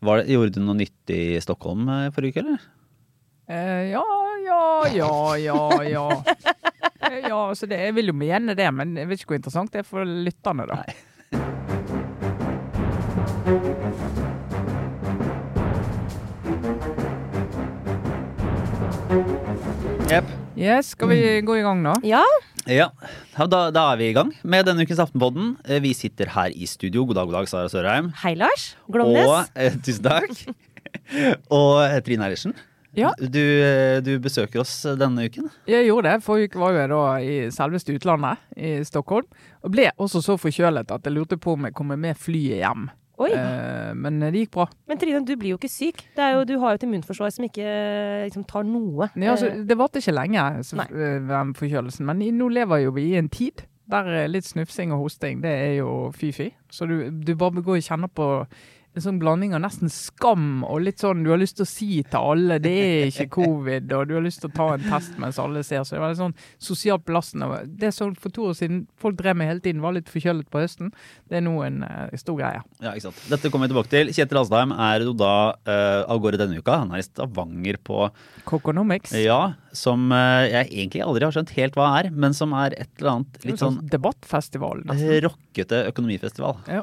Var det, gjorde du noe nyttig i Stockholm eh, forrige uke, eller? Eh, ja, ja, ja, ja, ja. Eh, Ja, altså det, jeg vil jo mene det, men jeg vet ikke hvor interessant det er for lytterne, da. Nei. Jepp. Yes, skal vi gå i gang, da? Ja, Ja, ja, da, da er vi i gang med denne ukens Aftenpodden. Eh, Vi sitter her i studio. God dag, god dag, Sara Sørheim. hei Lars. Glomnes. Og eh, Tusen takk. og eh, Trine Eilertsen. Ja. Du, eh, du besøker oss denne uken. Jeg gjorde det. Forrige uke var jeg da i selveste utlandet, i Stockholm. Og ble også så forkjølet at jeg lurte på om jeg kommer med flyet hjem. Oi, Eh, men det gikk bra. Men Trine, du blir jo ikke syk. Det er jo, du har jo et immunforsvar som ikke liksom, tar noe. Nei, altså, Eh, det varte ikke lenge, så, eh, den forkjølelsen. Men i- nå lever jo vi i en tid der eh, litt snufsing og hosting, det er jo fy-fy. Så du, du bare går og kjenner på en sånn blanding av nesten skam og litt sånn du har lyst til å si til alle det er ikke covid, og du har lyst til å ta en test mens alle ser. Så det var litt sånn sosialt belastende. Det som for to år siden folk drev med hele tiden, var litt forkjølet på høsten. Det er nå en uh, stor greie. Ja, ikke sant. Dette kommer vi tilbake til. Kjetil Astheim er jo da uh, av gårde denne uka. Han er i Stavanger på Coconomics. Ja, som uh, jeg egentlig aldri har skjønt helt hva er, men som er et eller annet litt sånn debattfestival. nesten. rockete økonomifestival. Ja.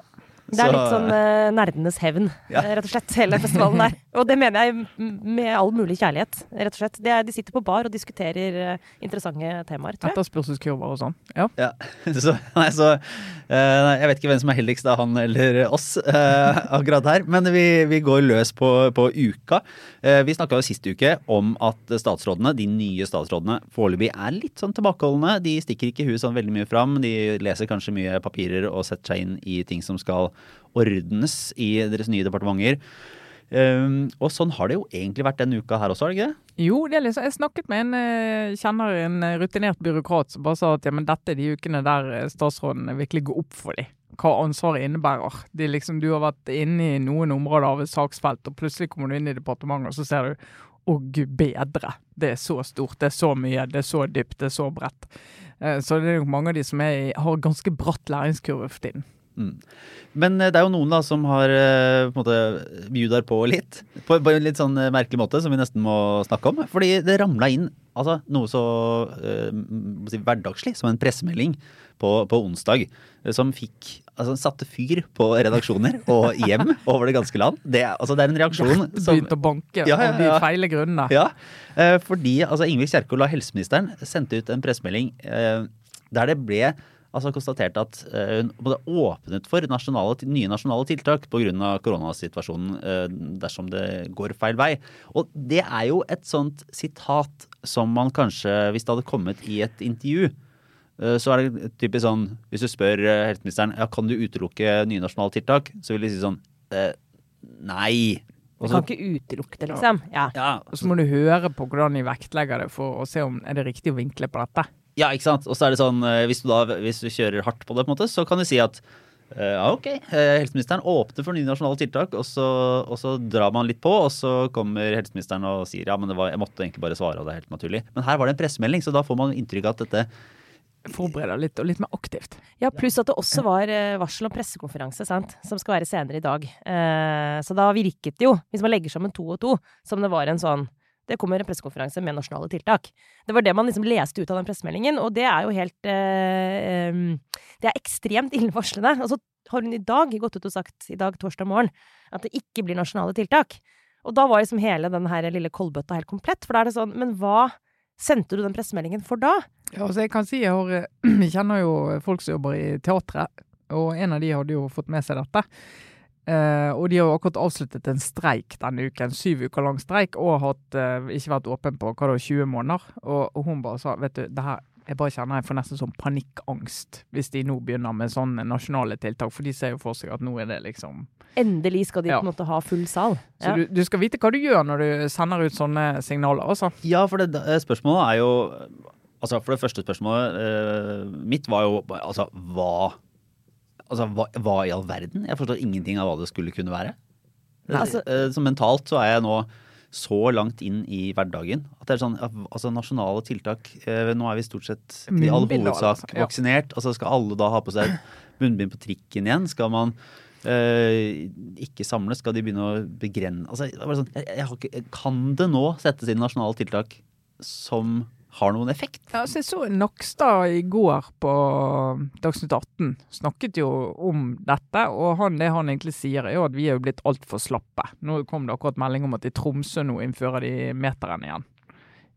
Det er så- litt sånn uh, nerdenes hevn, Ja. rett og slett. Hele festivalen der. Og det mener jeg med all mulig kjærlighet, rett og slett. Det er, de sitter på bar og diskuterer uh, interessante temaer, tror jeg. Etter Etterspørselskurver og sånn. Ja. Ja, så, nei, så uh, Jeg vet ikke hvem som er heldigst av han eller oss eh, akkurat her, men vi, vi går løs på, på uka. Eh, vi snakka jo sist uke om at statsrådene, de nye statsrådene, foreløpig er litt sånn tilbakeholdne. De stikker ikke huet sånn veldig mye fram. De leser kanskje mye papirer og setter seg inn i ting som skal ordnes i deres nye departementer. Um, og sånn har det jo egentlig vært denne uka her også, har det ikke det? Jo, det liksom, jeg snakket med en eh, kjenner, en eh, rutinert byråkrat som bare sa at ja, men dette er de ukene der eh, statsrådene virkelig går opp for dem. Hva ansvaret innebærer. Liksom, du har vært inne i noen områder av et saksfelt, og plutselig kommer du inn i departementet, og så ser du å gud bedre. Det er så stort, det er så mye, det er så dypt, det er så bredt. Så det er nok mange av de som er, har ganske bratt læringskurve for tiden. Mm. Men eh, det er jo noen da som har eh, på bjudar på litt. På, på en litt sånn eh, merkelig måte, som vi nesten må snakke om. Fordi det ramla inn altså, noe så eh, si, hverdagslig som en pressemelding på, på onsdag. Som fikk altså, satte fyr på redaksjoner og hjem over det ganske land. Det, altså, det er en reaksjon som begynte å banke Ja, ja, av de feile grunnene. ja, eh, fordi altså, Ingvild Kjerkol, og helseministeren, sendte ut en pressemelding eh, der det ble altså, konstatert at eh, hun åpnet for nasjonale, nye nasjonale tiltak pga. koronasituasjonen eh, dersom det går feil vei. Og det er jo et sånt sitat som man kanskje, hvis det hadde kommet i et intervju, eh, så er det typisk sånn Hvis du spør helseministeren ja, kan du utelukke nye nasjonale tiltak, så vil de si sånn eh, Nei. Du Jeg kan ikke utelukke det, liksom. Ja. ja, Og så må du høre på hvordan de vektlegger det for å se om er det riktig å vinkle på dette. Ja, ikke sant. Og så er det sånn, eh, hvis du da hvis du kjører hardt på det, på en måte, så kan du si at eh, ja, ok, eh, helseministeren åpner for nye nasjonale tiltak, og så, og så drar man litt på, og så kommer helseministeren og sier ja, men det var, jeg måtte egentlig bare svare, og det er helt naturlig. Men her var det en pressemelding, så da får man inntrykk av at dette Forbereder litt, og litt mer aktivt. Ja, pluss at det også var varsel om pressekonferanse, sant, som skal være senere i dag. Eh, så da virket det jo, hvis man legger sammen to og to, som det var en sånn det kommer en pressekonferanse med nasjonale tiltak. Det var det man liksom leste ut av den pressemeldingen, og det er jo helt eh, Det er ekstremt illevarslende. Og så har hun i dag gått ut og sagt, i dag torsdag morgen, at det ikke blir nasjonale tiltak. Og da var liksom hele den her lille koldbøtta helt komplett. For da er det sånn, men hva sendte du den pressemeldingen for da? Ja, altså jeg kan si jeg har, jeg kjenner jo folk som jobber i teatret, og en av de hadde jo fått med seg dette. Eh, og de har akkurat avsluttet en streik denne uken, syv uker lang streik, og hatt, uh, ikke vært åpen på hva da, 20 måneder. Og, og hun bare sa vet du, det her, jeg bare kjenner jeg får nesten sånn panikkangst hvis de nå begynner med sånne nasjonale tiltak, for de ser jo for seg at nå er det liksom Endelig skal de Ja. på en måte ha full sal. Så du, du skal vite hva du gjør når du sender ut sånne signaler, altså. Ja, for det eh, spørsmålet er jo Altså, for det første spørsmålet eh, mitt var jo altså hva Altså, hva, hva i all verden? Jeg forstår ingenting av hva det skulle kunne være. Altså- Eh, så mentalt så er jeg nå så langt inn i hverdagen at det er sånn altså nasjonale tiltak eh, Nå er vi stort sett i all hovedsak altså. Ja. vaksinert. Altså skal alle da ha på seg munnbind på trikken igjen? Skal man eh, ikke samles? Skal de begynne å begrense altså, sånn, jeg, jeg har ikke, Kan det nå settes inn nasjonale tiltak som har noen effekt? Ja, så jeg så Nakstad i går på Dagsnytt 18 snakket jo om dette. Og han, det han egentlig sier, er jo at vi er jo blitt altfor slappe. Nå kom det akkurat melding om at i Tromsø nå innfører de meteren igjen.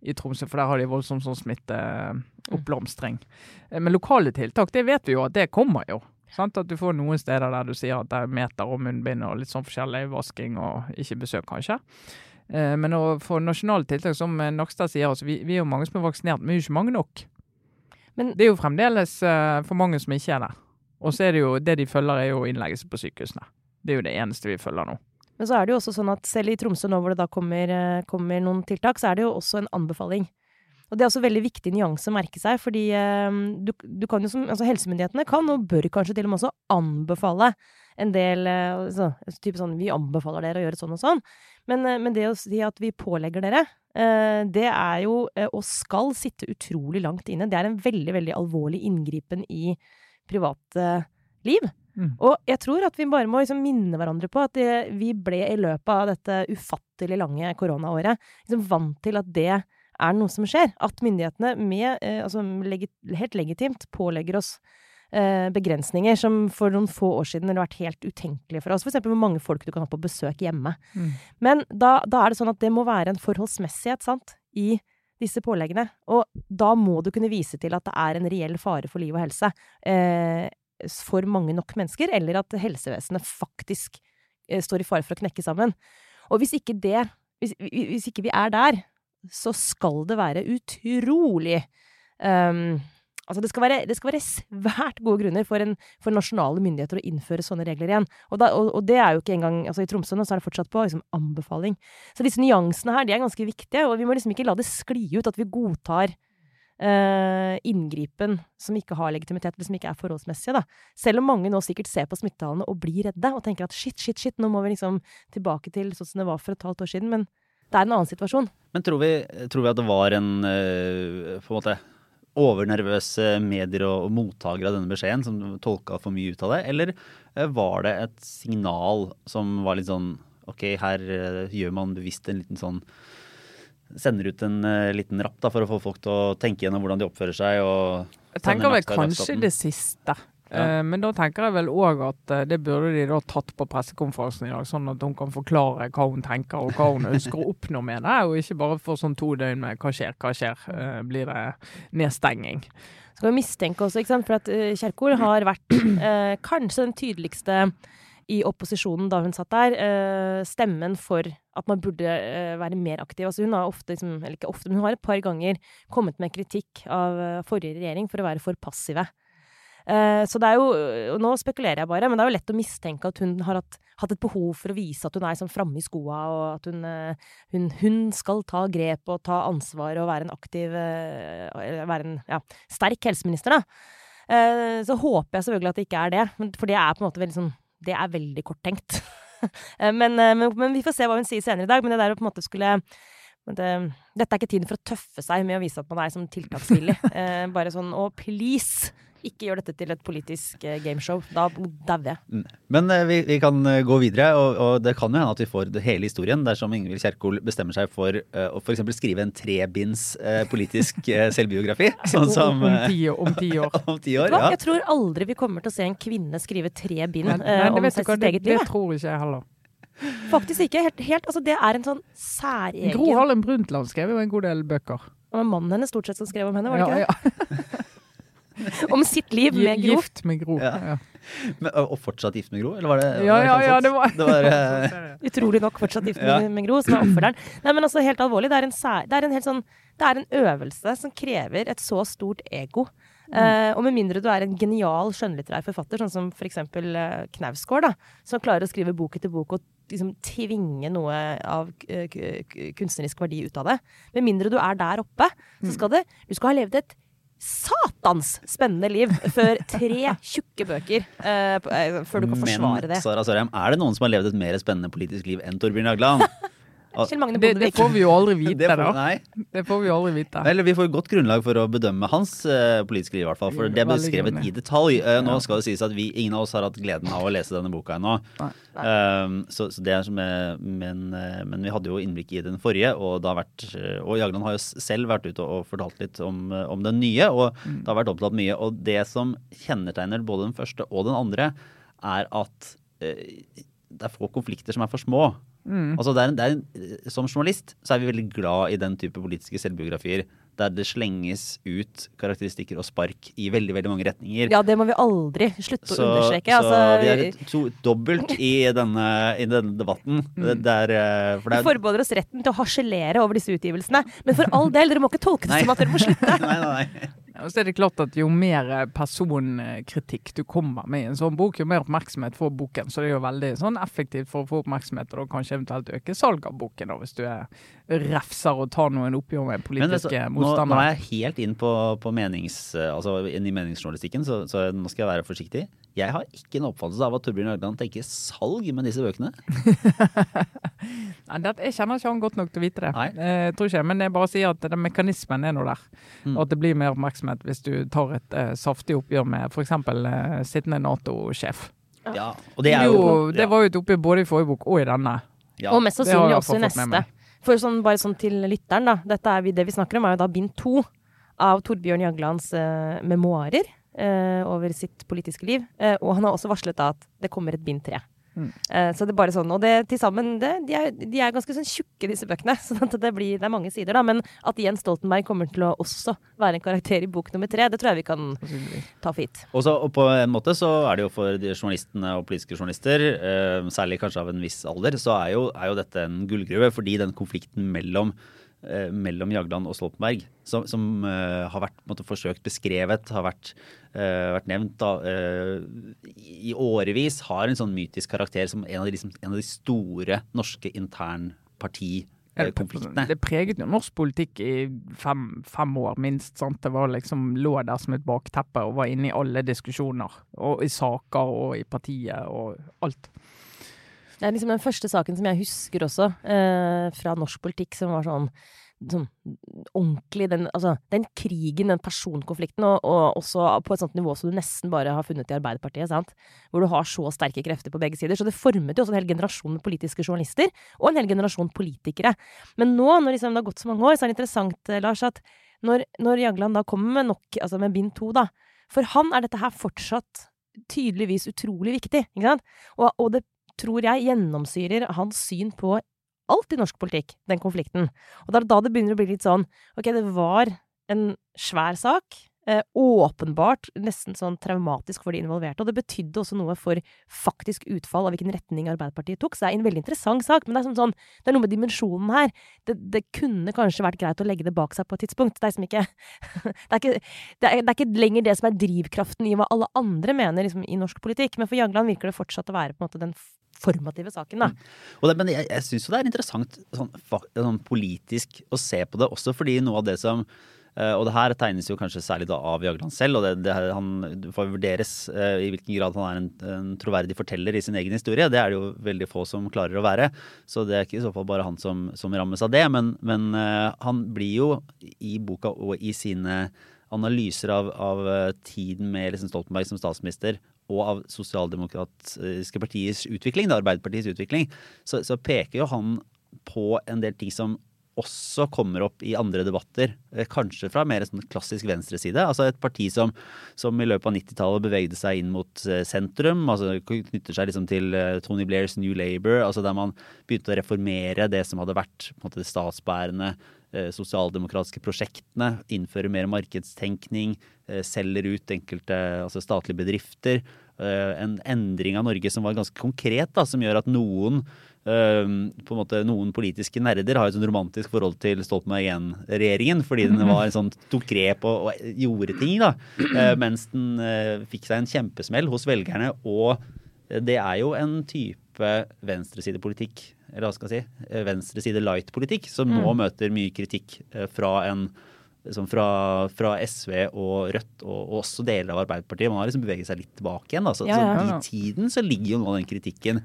I Tromsø, For der har de voldsom sånn smitteoppblomstring. Men lokale tiltak, det vet vi jo at det kommer jo. Sant? At du får noen steder der du sier at det er meter og munnbind og litt sånn forskjellig vasking og ikke besøk, kanskje. Eh, men for nasjonale tiltak, som Nakstad sier, altså vi, vi, er jo mange som er vaksinert, men vi er jo ikke mange nok. Men det er jo fremdeles uh, for mange som ikke er det. Og så er det jo det de følger, er jo innleggelse på sykehusene. Det er jo det eneste vi følger nå. Men så er det jo også sånn at selv i Tromsø, nå hvor det da kommer, eh, kommer noen tiltak, så er det jo også en anbefaling. Og det er også veldig viktig nyanse å merke seg, fordi eh, du, du, kan jo som Altså helsemyndighetene kan, og bør kanskje til og med også anbefale en del eh, altså, type sånn Vi anbefaler dere å gjøre sånn og sånn. Men, eh, men det å si at vi pålegger dere, eh, det er jo og skal sitte utrolig langt inne. Det er en veldig, veldig alvorlig inngripen i private liv. Mm. Og jeg tror at vi bare må liksom minne hverandre på at det, vi ble i løpet av dette ufattelig lange koronaåret liksom vant til at det er det noe som skjer. At myndighetene med, eh, altså legit, helt legitimt pålegger oss eh, begrensninger som for noen få år siden ville vært helt utenkelige for oss. F.eks. hvor mange folk du kan ha på besøk hjemme. Mm. Men da, da, er det sånn at det må være en forholdsmessighet sant, i disse påleggene. Og da må du kunne vise til at det er en reell fare for liv og helse eh, for mange nok mennesker, eller at helsevesenet faktisk eh, står i fare for å knekke sammen. Og hvis ikke det hvis, hvis ikke vi er der, så skal det være utrolig um, Altså, det skal, være, det skal, være, svært gode grunner for, en, for, nasjonale myndigheter å innføre sånne regler igjen. Og, da, og, og det er jo ikke engang altså I Tromsø nå så er det fortsatt på liksom, anbefaling. Så disse nyansene her, de er ganske viktige, og vi må liksom ikke la det skli ut at vi godtar eh, inngripen som ikke har legitimitet, eller som ikke er forholdsmessige. Da. Selv om mange nå sikkert ser på smittetallene og blir redde og tenker at shit, shit, shit, nå må vi liksom tilbake til sånn som det var for et halvt år siden. Men det er en annen situasjon. Men tror vi, tror vi at det var en eh, på en måte overnervøse medier og, og mottakere av denne beskjeden som tolka for mye ut av det, eller eh, var det et signal som var litt sånn Ok, her eh, gjør man bevisst en liten sånn Sender ut en liten rapp da, for å få folk til å tenke gjennom hvordan de oppfører seg. og Jeg tenker vel kanskje det siste. Ja. Eh, men da tenker jeg vel òg at eh, det burde de da tatt på pressekonferansen i dag, sånn at hun kan forklare hva hun tenker og hva hun ønsker å oppnå med det, og ikke bare få sånn to døgn med hva skjer, hva skjer, eh, blir det nedstenging. Skal vi mistenke også, ikke sant, for at Kjerkol har vært eh, kanskje den tydeligste i opposisjonen da hun satt der, eh, stemmen for at man burde eh, være mer aktiv. Altså hun har ofte, liksom, eller ikke ofte, men hun har et par ganger kommet med kritikk av forrige regjering for å være for passive. Eh, så det er jo Nå spekulerer jeg bare, men det er jo lett å mistenke at hun har hatt, hatt et behov for å vise at hun er sånn framme i skoa, og at hun, eh, hun, hun, skal ta grep og ta ansvar og være en aktiv eh, Være en ja, sterk helseminister, da. Så håper jeg selvfølgelig at det ikke er det, for det er på en måte veldig sånn Det er veldig korttenkt. men, men, men vi får se hva hun sier senere i dag. Men det der å på en måte skulle det, dette er ikke tiden for å tøffe seg med å vise at man er sånn tiltaksvillig. Eh, bare sånn Å, please! Ikke gjør dette til et politisk eh, gameshow. Da dauer jeg. Mm. Men eh, vi, vi, kan eh, gå videre, og, og, det kan jo hende at vi får hele historien dersom Ingvild Kjerkol bestemmer seg for uh, å f.eks. skrive en trebinds uh, politisk uh, selvbiografi. Sånn som Om ti, om ti år. om ti år ja. Jeg tror aldri vi kommer til å se en kvinne skrive tre bind om sitt eget liv. Det tror ikke jeg heller. Faktisk ikke. Helt, helt, altså det er en sånn særegen Gro Harlem Brundtland skrev jo en god del bøker. Det var mannen hennes stort sett som skrev om henne, var det ja, ikke det? Ja. om sitt liv med Gro. Gift med Gro. Ja. Ja. Men, og fortsatt gift med Gro, eller var det Ja, ja, ja, det var, det var uh... Utrolig nok fortsatt gift med, med Gro, som er oppfølgeren. Nei, men altså, helt alvorlig, det er en, sær, det er en helt sånn Det er en øvelse som krever et så stort ego. Mm. Uh, og med mindre du er en genial skjønnlitterær forfatter, sånn som f.eks. Uh, Knausgård, da, som klarer å skrive bok etter bok og liksom tvinge noe av kunstnerisk verdi ut av det. Med mindre du er der oppe, så mm. skal det Du skal ha levd et satans spennende liv før tre tjukke bøker uh, før du kan forsvare det. Men Sara Sørheim, er det noen som har levd et mer spennende politisk liv enn Torbjørn Jagland? Kjell Magne Det, det får vi jo aldri vite, Det får, da. nei. Det får vi aldri vite. Eller vi får et godt grunnlag for å bedømme hans uh, politiske liv, i hvert fall. For det er beskrevet i detalj. Uh, nå Ja. skal det sies at vi, ingen av oss har hatt gleden av å lese denne boka ennå. Um, så, så det er som er, men, uh, men vi hadde jo innblikk i den forrige, og, det har vært, og Jagland har jo selv vært ute og fortalt litt om, om den nye. Og Mm. det har vært opptatt mye. Og det som kjennetegner både den første og den andre, er at det er få konflikter som er for små. Mm. Altså det er en, det er en, som journalist så er vi veldig glad i den type politiske selvbiografier der det slenges ut karakteristikker og spark i veldig veldig mange retninger. Ja, det må vi aldri slutte å så, understreke. så Altså, vi er et, to, dobbelt i denne, i denne debatten. Mm. det er, eh, for vi det er, forbeholder oss retten til å harselere over disse utgivelsene. Men for all del, dere må ikke tolke det som at dere må slutte. nei, nei, nei. Og så er det klart at Jo mer eh, personkritikk du kommer med i en sånn bok, jo mer oppmerksomhet får boken. Så det er jo veldig sånn effektivt for å få oppmerksomhet, og da kanskje eventuelt øke salget av boken. Hvis du er refser og tar noen oppgjør med politiske motstandere. nå, nå er jeg helt inn på, på menings, eh, altså inn i meningsjournalistikken, så, så nå skal jeg være forsiktig. Jeg har ikke en oppfattelse av at Torbjørn Øgland tenker salg med disse bøkene. Nei, det, jeg kjenner ikke han godt nok til å vite det. Nei. Eh, Jeg tror ikke, Men jeg bare sier at den mekanismen er nå der. Mm. Og at det blir mer oppmerksomhet hvis du tar et eh, saftig oppgjør med f.eks. Eh, sittende Nato-sjef. Ja, og det er Jo, jo det var jo et oppgjør både i forrige bok og i denne. ja. Og mest Det sannsynlig også i neste. For sånn, bare sånn til lytteren, da. Dette er vi, det vi snakker om, er jo da bind to av Torbjørn Jaglands eh, memoarer eh, over sitt politiske liv. Eh, og han har også varslet da at det kommer et bind tre. Mm. Eh, så det er bare sånn. Og det til sammen det, de, er, de er ganske sånn tjukke, disse bøkene. Så det, blir, det er mange sider, da. Men at Jens Stoltenberg kommer til å også være en karakter i bok nummer tre, det tror jeg vi kan ta for gitt. Og, og på en måte så er det jo for de journalistene og politiske journalister, eh, særlig kanskje av en viss alder, så er jo, er jo dette en gullgruve. Fordi den konflikten mellom, eh, mellom Jagland og Stoltenberg, som, som eh, har vært måtte, forsøkt beskrevet, har vært, eh, vært nevnt da, eh, i årevis, har en sånn mytisk karakter som en av de, liksom, en av de store norske internpartikonfliktene. Det preget jo norsk politikk i fem, fem år, minst. sant? Det liksom lå der som et bakteppe og var inne i alle diskusjoner. Og i saker og i partiet og alt. Det er liksom den første saken som jeg husker også, eh, fra norsk politikk, som var sånn, sånn ordentlig den, altså, den krigen, den personkonflikten, og, og også på et sånt nivå som du nesten bare har funnet i Arbeiderpartiet, sant? hvor du har så sterke krefter på begge sider. Så det formet jo også en hel generasjon med politiske journalister, og en hel generasjon politikere. Men nå, når liksom det har gått så mange år, så er det interessant, eh, Lars, at når, når Jagland da kommer med nok, altså med bind to, da, for han er dette her fortsatt tydeligvis utrolig viktig, ikke sant? Og, og det tror jeg gjennomsyrer hans syn på alt i norsk politikk, den konflikten. Og det er da det begynner å bli litt sånn Ok, det var en svær sak. Eh, åpenbart nesten sånn traumatisk for de involverte. Og det betydde også noe for faktisk utfall av hvilken retning Arbeiderpartiet tok. Så det er en veldig interessant sak, men det er, sånn, sånn, det er noe med dimensjonen her. Det, det kunne kanskje vært greit å legge det bak seg på et tidspunkt. Det er, liksom ikke, det, er ikke, det, er, ikke lenger det som er drivkraften i hva alle andre mener liksom, i norsk politikk. Men for Jagland virker det fortsatt å være på en måte den formative saken, da. Det, men jeg, jeg syns jo det er interessant sånn, sånn politisk å se på det også, fordi noe av det som og det her tegnes jo kanskje særlig da av Jagland selv, og det, det her, han får vurderes eh, i hvilken grad han er en, en troverdig forteller i sin egen historie. Det er det jo veldig få som klarer å være. Så det er ikke i så fall bare han som, som rammes av det. Men, men eh, han blir jo i boka og i sine analyser av, av eh, tiden med liksom Stoltenberg som statsminister og av sosialdemokratiske partiets utvikling, da, Arbeiderpartiets utvikling, så, så peker jo han på en del ting som også kommer opp i andre debatter, eh, kanskje fra mer sånn klassisk venstreside. Altså et parti som, som i løpet av 90-tallet bevegde seg inn mot eh, sentrum, altså knytter seg liksom til eh, Tony Blairs New Labour, altså der man begynte å reformere det som hadde vært på en måte, det statsbærende sosialdemokratiske prosjektene, innføre mer markedstenkning, selger ut enkelte altså statlige bedrifter. En endring av Norge som var ganske konkret, da, som gjør at noen eh, på en måte Noen politiske nerder har et sånn romantisk forhold til Stoltenberg I-regjeringen, fordi den var en sånn, tok grep og, og gjorde ting, da. eh, mens den eh, fikk seg en kjempesmell hos velgerne. Og det er jo en type venstresidepolitikk, eller hva skal jeg si, eh, venstreside light-politikk, som nå møter mye kritikk eh, fra en liksom fra, fra SV og Rødt og, og også deler av Arbeiderpartiet. Man har liksom beveget seg litt tilbake igjen. Da. Så, Ja, ja. så i tiden så ligger jo nå den kritikken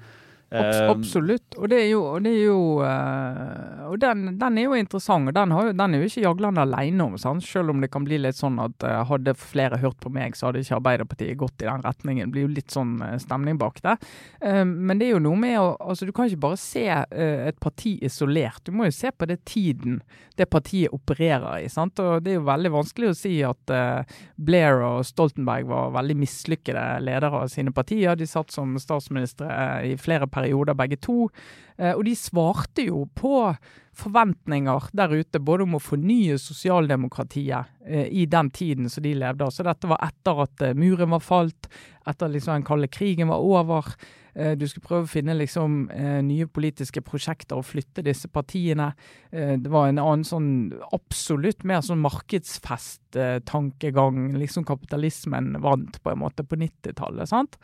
absolutt. Og det er jo, og det er jo eh, Og den, den er jo interessant, og den, har den er jo ikke Jagland alene om. Sant? Selv om det kan bli litt sånn at eh, hadde flere hørt på meg, så hadde ikke Arbeiderpartiet gått i den retningen. Det blir jo litt sånn eh, stemning bak det. Eh, men det er jo noe med å altså Du kan ikke bare se et parti isolert. Du må jo se på det tiden det partiet opererer i. sant? Og det er jo veldig vanskelig å si at Blair og Stoltenberg var veldig mislykkede ledere av sine partier. De satt som statsministre i flere perioder begge to. Eh, og de svarte jo på forventninger der ute, både om å fornye sosialdemokratiet eh, i den tiden som de levde. Så dette var etter at eh, muren var falt, etter liksom den kalde krigen var over. Eh, du skulle prøve å finne liksom eh, nye politiske prosjekter og flytte disse partiene. Eh, det var en annen sånn absolutt mer sånn markedsfest-tankegang. liksom kapitalismen vant på en måte på 90-tallet. sant?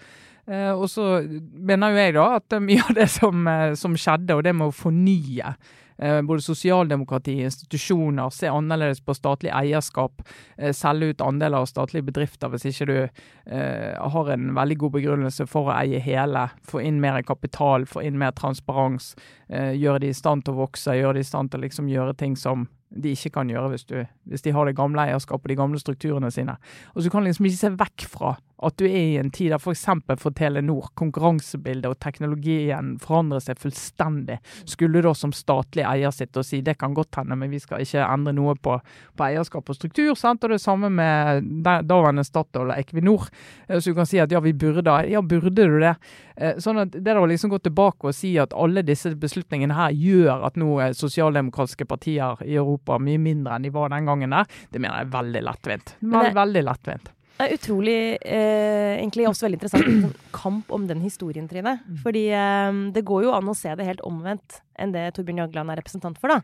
Og så mener jo jeg da at mye av det som, som skjedde, og det med å fornye både sosialdemokrati, institusjoner, se annerledes på statlig eierskap, eh, selge ut andeler av statlige bedrifter hvis ikke du eh, har en veldig god begrunnelse for å eie hele, få inn mer kapital, få inn mer transparens, eh, gjøre de i stand til å vokse, gjøre de i stand til å liksom gjøre ting som de ikke kan gjøre hvis, du, hvis de har det gamle eierskapet og de gamle strukturene sine. Og så kan liksom ikke se vekk fra at du er i en tid der f.eks. for, for Telenor, konkurransebildet og teknologien forandrer seg fullstendig. Skulle du da som statlig eier sitte og si det kan godt hende, men vi skal ikke endre noe på, på eierskap og struktur. sant? Og det samme med da- daværende Statoil og Equinor. Eh, Så du kan si at ja, vi burde. Ja, burde du det? Eh, Sånn at det å liksom gå tilbake og si at alle disse beslutningene her gjør at nå er sosialdemokratiske partier i Europa mye mindre enn de var den gangen der, det mener jeg er veldig lettvint. Det Veldig, veldig lettvint. Det er utrolig eh, Egentlig også veldig interessant sånn kamp om den historien, Trine. Fordi eh, det går jo an å se det helt omvendt enn det Torbjørn Jagland er representant for, da.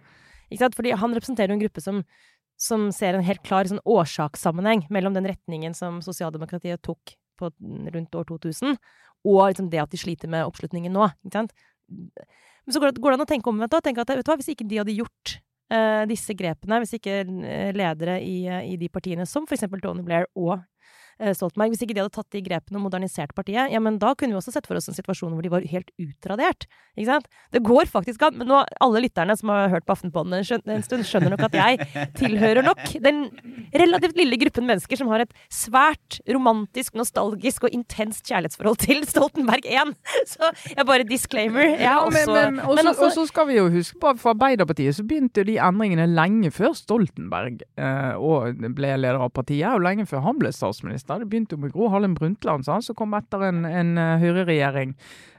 Ikke sant? Fordi han representerer jo en gruppe som, som ser en helt klar sånn årsakssammenheng mellom den retningen som sosialdemokratiet tok på rundt år 2000, og liksom det at de sliter med oppslutningen nå. Men så går det, går det an å tenke omvendt òg. Tenke hvis ikke de hadde gjort uh, disse grepene, hvis ikke eh, ledere i, uh, i de partiene, som f.eks. Tony Blair og Stoltenberg, hvis ikke de hadde tatt de grepene og modernisert partiet, ja, men da kunne vi også sett for oss en situasjon hvor de var helt utradert. Ikke sant? Det går faktisk an. Men nå, alle lytterne som har hørt på Aftenpåden en, stund, skjønner nok at jeg tilhører nok den relativt lille gruppen mennesker som har et svært romantisk, nostalgisk og intenst kjærlighetsforhold til Stoltenberg 1. Så jeg bare disclaimer. Jeg Ja, men, også men, også, men altså- og så skal vi jo huske på at for Arbeiderpartiet så begynte de endringene lenge før Stoltenberg eh, og ble leder av partiet, og lenge før han ble statsminister. Det begynte jo med Gro Harlem Brundtland, som kom etter en, en eh, høyreregjering.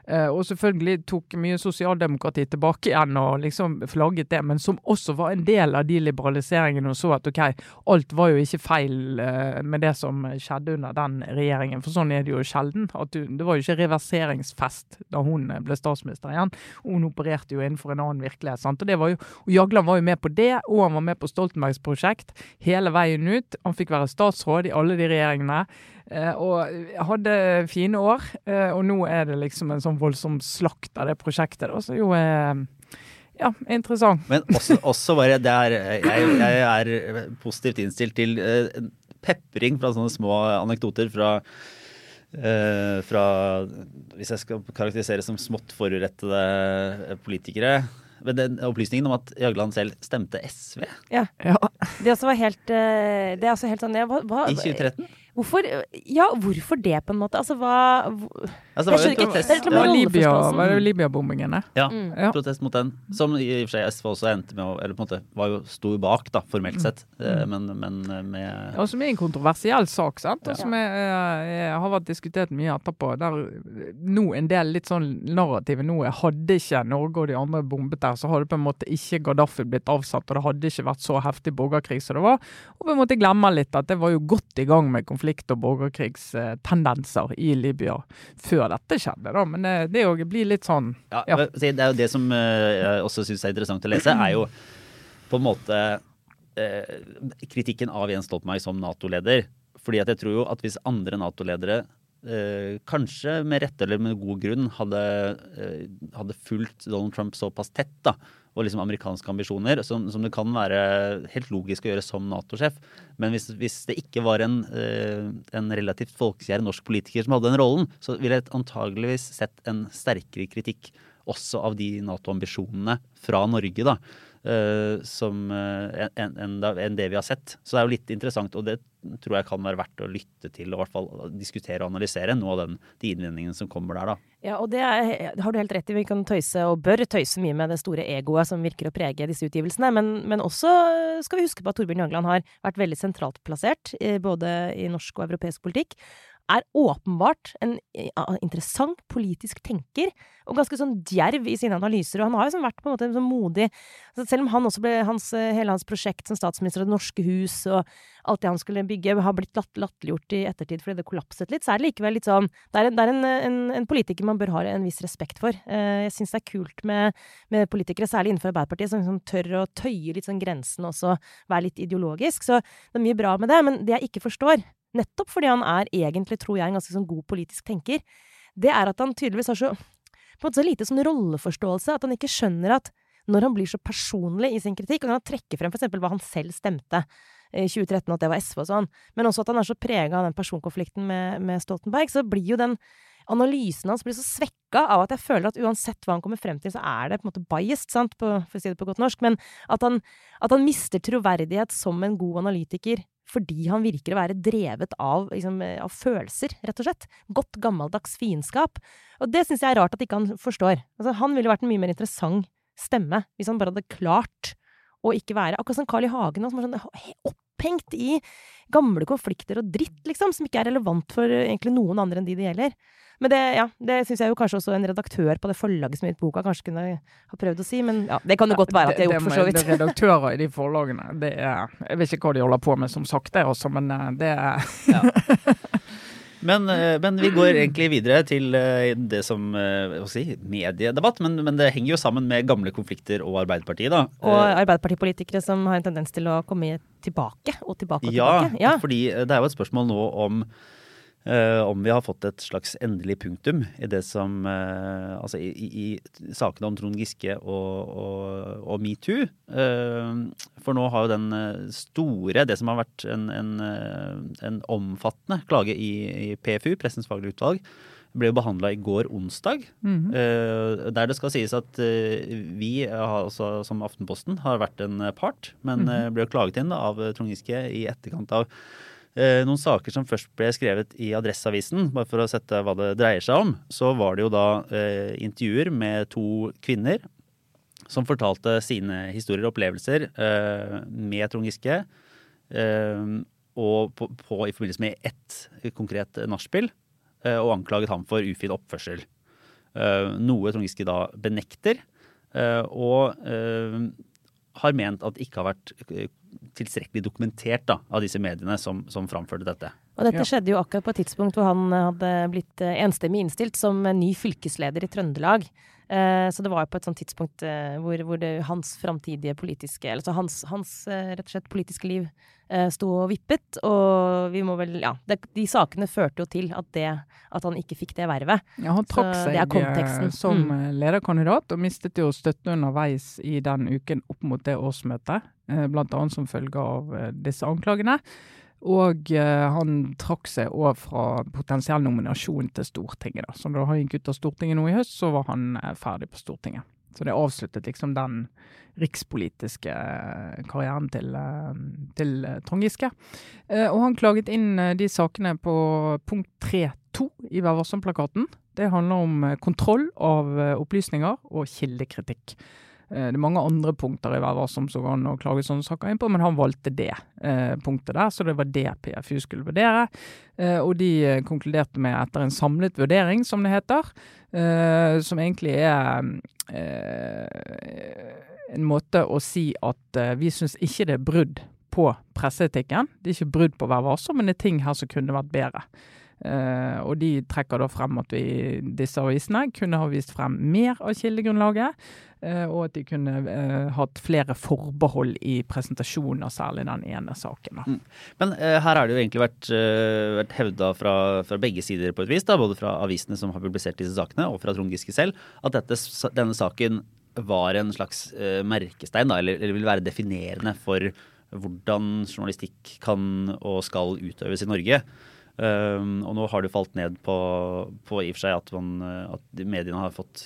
Eh, og selvfølgelig tok mye sosialdemokrati tilbake igjen og liksom flagget det, men som også var en del av de liberaliseringene og så at OK, alt var jo ikke feil eh, med det som skjedde under den regjeringen. For sånn er det jo sjelden. At du, det var jo ikke reverseringsfest da hun ble statsminister igjen. Hun opererte jo innenfor en annen virkelighet. sant? Og, det var jo, og Jagland var jo med på det, og han var med på Stoltenbergs prosjekt hele veien ut. Han fikk være statsråd i alle de regjeringene. Eh, Og hadde fine år, eh, og nå er det liksom en sånn voldsom slakt av det prosjektet. da, Så jo er ja, interessant. Men også, også bare det er, jeg, jeg er positivt innstilt til eh, pepring fra sånne små anekdoter fra eh, fra Hvis jeg skal karakterisere som smått forurettede politikere. Men den opplysningen om at Jagland selv stemte SV Ja. Det også var helt eh, Det er altså helt sånn ja, hva, hva, i 2013 Hvorfor Ja, hvorfor det, på en måte? Altså, hva altså, Jeg det Det og Det var Libya, det Libya-bombingene? ja, Mm. Ja. protest mot den. Som i og for seg SV også endte med å Eller på en måte var jo sto bak, da, formelt sett. Mm. Men, men med Og som er en kontroversiell sak, sant? og som er, er, har vært diskutert mye etterpå. Der nå en del litt sånn narrativet nå er hadde ikke Norge og de andre bombet der, så hadde på en måte ikke Gaddafi blitt avsatt, og det hadde ikke vært så heftig borgerkrig som det var. Og på en måte glemmer litt at det var jo godt i gang med konflikt og borgerkrigstendenser i Libya før dette skjedde, da. Men det, òg blir litt sånn Ja, Ja. Det er jo det som eh, jeg også syns er interessant å lese, er jo på en måte eh, kritikken av Jens Stoltenberg som Nato-leder. Fordi at jeg tror jo at hvis andre Nato-ledere eh, kanskje med rette eller med god grunn hadde, eh, hadde fulgt Donald Trump såpass tett, da, og liksom amerikanske ambisjoner, som, som, det kan være helt logisk å gjøre som Nato-sjef. Men hvis, hvis, det ikke var en, eh, en relativt folkekjær norsk politiker som hadde den rollen, så ville jeg antageligvis sett en sterkere kritikk også av de Nato-ambisjonene fra Norge, da. Uh, som, uh, enn en, en det vi har sett. Så det er jo litt interessant, og det tror jeg kan være verdt å lytte til og i hvert fall diskutere og analysere noe av den, de innvendingene som kommer der. da. Ja, og det er, har du helt rett i. Vi kan tøyse og bør tøyse mye med det store egoet som virker å prege disse utgivelsene. Men, men også skal vi huske på at Torbjørn Jagland har vært veldig sentralt plassert både i norsk og europeisk politikk er åpenbart en interessant politisk tenker, og ganske sånn djerv i sine analyser. Og han har jo sånn vært på en måte sånn modig Selv om han også ble hans, hele hans prosjekt som statsminister av Det norske hus og alt det han skulle bygge, har blitt latterliggjort i ettertid fordi det kollapset litt, så er det likevel litt sånn Det er, en, det er en, en, en, politiker man bør ha en viss respekt for. Eh, jeg syns det er kult med, med, politikere, særlig innenfor Arbeiderpartiet, som, som tør å tøye litt sånn grensen og også være litt ideologisk. Så det er mye bra med det. Men det jeg ikke forstår, nettopp fordi han er egentlig, tror jeg, en ganske sånn god politisk tenker, det er at han tydeligvis har så så lite sånn rolleforståelse at han ikke skjønner at når han blir så personlig i sin kritikk, og når han trekker frem f.eks. hva han selv stemte i 2013, at det var SV og sånn, men også at han er så prega av den personkonflikten med, med, Stoltenberg, så blir jo den analysen hans blir så svekka av at jeg føler at uansett hva han kommer frem til, så er det på en måte biased, sant, på, for å si det på godt norsk, men at han, at han mister troverdighet som en god analytiker fordi han virker å være drevet av, liksom, av, følelser, rett og slett. Godt gammeldags fiendskap. Og det syns jeg er rart at ikke han forstår. Altså, han ville vært en mye mer interessant stemme hvis han bare hadde klart å ikke være Akkurat som Carl I. Hagen, som er sånn opphengt i gamle konflikter og dritt, liksom, som ikke er relevant for egentlig noen andre enn de det gjelder. Men det, ja, det syns jeg jo kanskje også en redaktør på det forlaget som har gitt boka, kanskje kunne ha prøvd å si. Men ja, det kan jo godt være at de har gjort, for så vidt. Det, redaktører i de forlagene, det er Jeg vet ikke hva de holder på med, som sagt, det også, men eh, det er ja. Men, eh, men, vi går egentlig videre til eh, det som hva si, mediedebatt. Men, men, det henger jo sammen med gamle konflikter og Arbeiderpartiet, da. Og Arbeiderpartipolitikere som har en tendens til å komme tilbake og tilbake og tilbake. Ja, fordi det er jo et spørsmål nå om om vi har fått et slags endelig punktum i det som uh, Altså i, i, i, sakene om Trond Giske og, og, og metoo. Uh, for nå har jo den store, det som har vært en, en, en omfattende klage i, i, PFU, Pressens faglige utvalg, ble jo behandla i går onsdag. Mm -hmm. der det skal sies at vi, altså, som Aftenposten, har vært en part, men mm -hmm. ble klaget inn av Trond Giske i etterkant av Eh, noen saker som først ble skrevet i Adresseavisen, bare for å sette hva det dreier seg om, så var det jo da eh, intervjuer med to kvinner som fortalte sine historier og opplevelser eh, med Trond Giske. Eh, og på, på, i forbindelse med ett konkret nachspiel, eh, og anklaget ham for ufin oppførsel. Eh, noe Trond Giske da benekter. og har ment at det ikke har vært tilstrekkelig dokumentert da, av disse mediene som, som framførte dette. Og dette ja. skjedde jo akkurat på et tidspunkt hvor han hadde blitt eh, enstemmig innstilt som ny fylkesleder i Trøndelag. Eh, så det var jo på et sånt tidspunkt eh, hvor, hvor det, hans framtidige politiske Altså hans, hans, rett og slett politiske liv sto og vippet. Og vi må vel Ja, det, de sakene førte jo til at, det, at han ikke fikk det vervet. Ja, han trakk seg som mm. lederkandidat, og mistet jo støtte underveis i den uken opp mot det årsmøtet. Blant annet som følge av disse anklagene. Og eh, han trakk seg òg fra potensiell nominasjon til Stortinget. da. Så da han gikk ut av Stortinget nå i høst, så var han eh, ferdig på Stortinget. Så det avsluttet liksom den rikspolitiske uh, karrieren til, til Trond Giske. og han klaget inn de sakene på punkt 3.2 i Vær varsom-plakaten. Det handler om kontroll av opplysninger og kildekritikk. Eh, det er mange andre punkter i hver som går an å klage sånne saker inn på, men han valgte det eh, punktet der, så det var det PFU skulle vurdere. Eh, og de konkluderte med, etter en samlet vurdering, som det heter, som egentlig er en måte å si at vi syns ikke det er brudd på presseetikken. Det er ikke brudd på Vær varsom, men det er ting her som kunne vært bedre. Eh, og de trekker da frem at vi, disse avisene kunne ha vist frem mer av kildegrunnlaget, uh, og at de kunne uh, hatt flere forbehold i presentasjonen av særlig den ene saken. Mm. Men her har det jo egentlig vært, uh, vært hevda fra, fra, begge sider på et vis, da, både fra avisene som har publisert disse sakene, og fra Trond Giske selv, at dette, denne saken var en slags uh, merkestein, da, eller, eller vil være definerende for hvordan journalistikk kan og skal utøves i Norge. Um, og nå har det falt ned på, på i og for seg at, man, at mediene har fått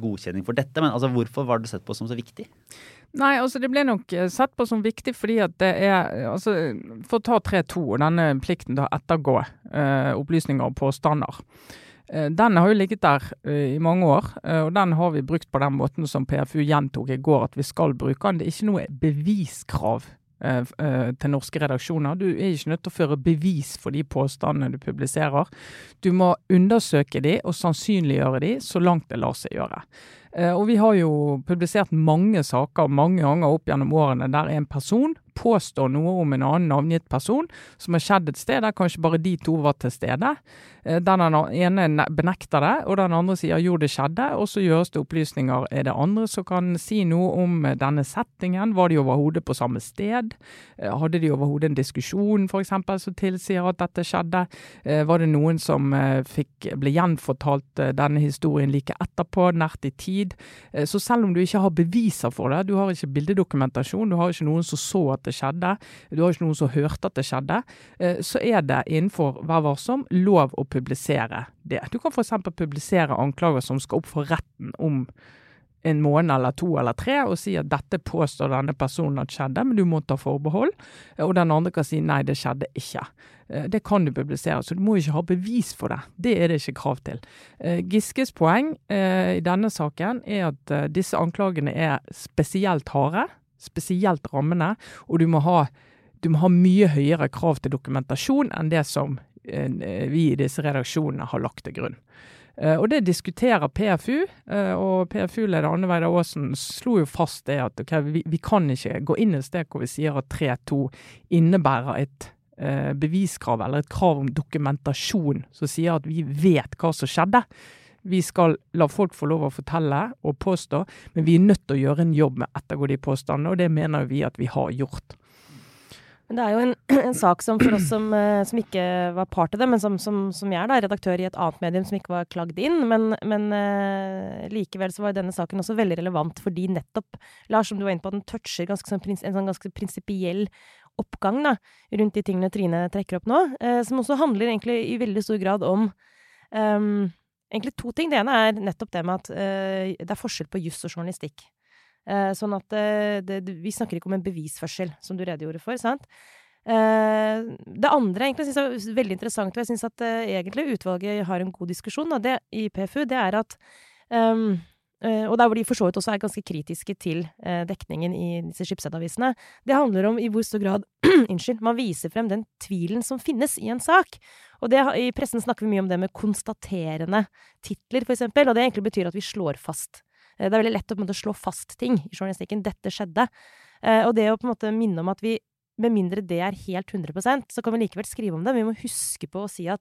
godkjenning for dette. Men altså, hvorfor var det sett på som så viktig? Nei, altså det ble nok eh, sett på som viktig fordi at det er altså For å ta 3.2 og denne plikten til å ettergå uh, opplysninger og påstander. Den har jo ligget der i mange år, og den har vi brukt på den måten som PFU gjentok i går at vi skal bruke den. Det er ikke noe beviskrav Eh, eh, til norske redaksjoner. Du er ikke nødt til å føre bevis for de påstandene du publiserer. Du må undersøke de og sannsynliggjøre de så langt det lar seg gjøre. Eh, og vi har jo publisert mange saker mange ganger opp gjennom årene der en person påstår noe om en annen navngitt person som har skjedd et sted der kanskje bare de to var til stede. Eh, den ene benekter det, og den andre sier jo, det skjedde. Og så gjøres det opplysninger. Er det andre som kan si noe om denne settingen? Var de overhodet på samme sted? Eh, hadde de overhodet en diskusjon f.eks. som tilsier at dette skjedde? Eh, var det noen som fikk, ble gjenfortalt denne historien like etterpå, nært i tid? Så selv om du ikke har beviser for det, du har ikke bildedokumentasjon, du har ikke noen som så at det skjedde, du har ikke noen som hørte at det skjedde, så er det innenfor Vær varsom lov å publisere det. Du kan f.eks. publisere anklager som skal opp for retten om en måned eller to eller tre, og si at dette påstår denne personen at skjedde, men du må ta forbehold. Og den andre kan si nei, det skjedde ikke. Eh, det kan du publisere, så du må ikke ha bevis for det. Det er det ikke krav til. Eh, Giskes poeng eh, i denne saken er at disse anklagene er spesielt harde, spesielt rammende, og du må ha du må ha mye høyere krav til dokumentasjon enn det som Eh, vi i disse redaksjonene har lagt til grunn. Eh, og det diskuterer PFU, eh, og PFU-leder Anne Veidar Aasen slo jo fast det at okay, vi, vi, kan ikke gå inn et sted hvor vi sier at 3-2 innebærer et eh, beviskrav eller et krav om dokumentasjon som sier at vi vet hva som skjedde. Vi skal la folk få lov å fortelle og påstå, men vi er nødt til å gjøre en jobb med å ettergå de påstandene, og det mener vi at vi har gjort. Men det er jo en, en sak som for oss som, eh, som, ikke var part i det, men som, som, som jeg er da, redaktør i et annet medium som ikke var klagd inn. Men, men uh, likevel så var denne saken også veldig relevant fordi nettopp, Lars, som du var inne på, den toucher ganske sånn, en sånn ganske prinsipiell oppgang da, rundt de tingene Trine trekker opp nå. Uh, som også handler egentlig i veldig stor grad om um, egentlig to ting. Det ene er nettopp det med at uh, det er forskjell på juss og journalistikk. Eh, sånn at det, det, vi snakker ikke om en bevisførsel, som du redegjorde for. sant? Eh, det andre egentlig synes er veldig interessant, og jeg syns at egentlig utvalget har en god diskusjon det, i PFU, det er at um, og der hvor de for så vidt også er ganske kritiske til dekningen i disse skipsredavisene. Det handler om i hvor stor grad unnskyld, man viser frem den tvilen som finnes i en sak. Og det, I pressen snakker vi mye om det med konstaterende titler, for eksempel, og det egentlig betyr at vi slår fast Eh, det er veldig lett å på en måte slå fast ting i journalistikken. Dette skjedde. Eh, og det å på en måte minne om at vi, med mindre det er helt 100% så kan vi likevel skrive om det. Vi må huske på å si at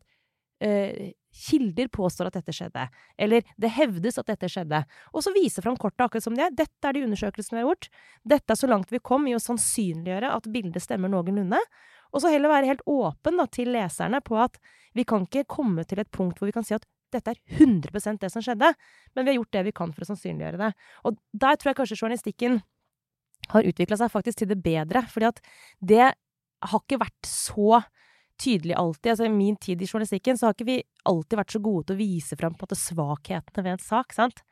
uh, kilder påstår at dette skjedde. Eller det hevdes at dette skjedde. Og så vise fram kortet akkurat som det er. Dette er de undersøkelsene vi har gjort. Dette er så langt vi kom i å sannsynliggjøre at bildet stemmer noenlunde. Og så heller være helt åpen da, til leserne på at vi kan ikke komme til et punkt hvor vi kan si at dette er 100% det som skjedde, men vi har gjort det vi kan for å sannsynliggjøre det. Og der tror jeg kanskje journalistikken har utvikla seg faktisk til det bedre, fordi at det har ikke vært så tydelig alltid. Altså I min tid i journalistikken så har ikke vi alltid vært så gode til å vise fram på en måte svakhetene ved en sak. sant?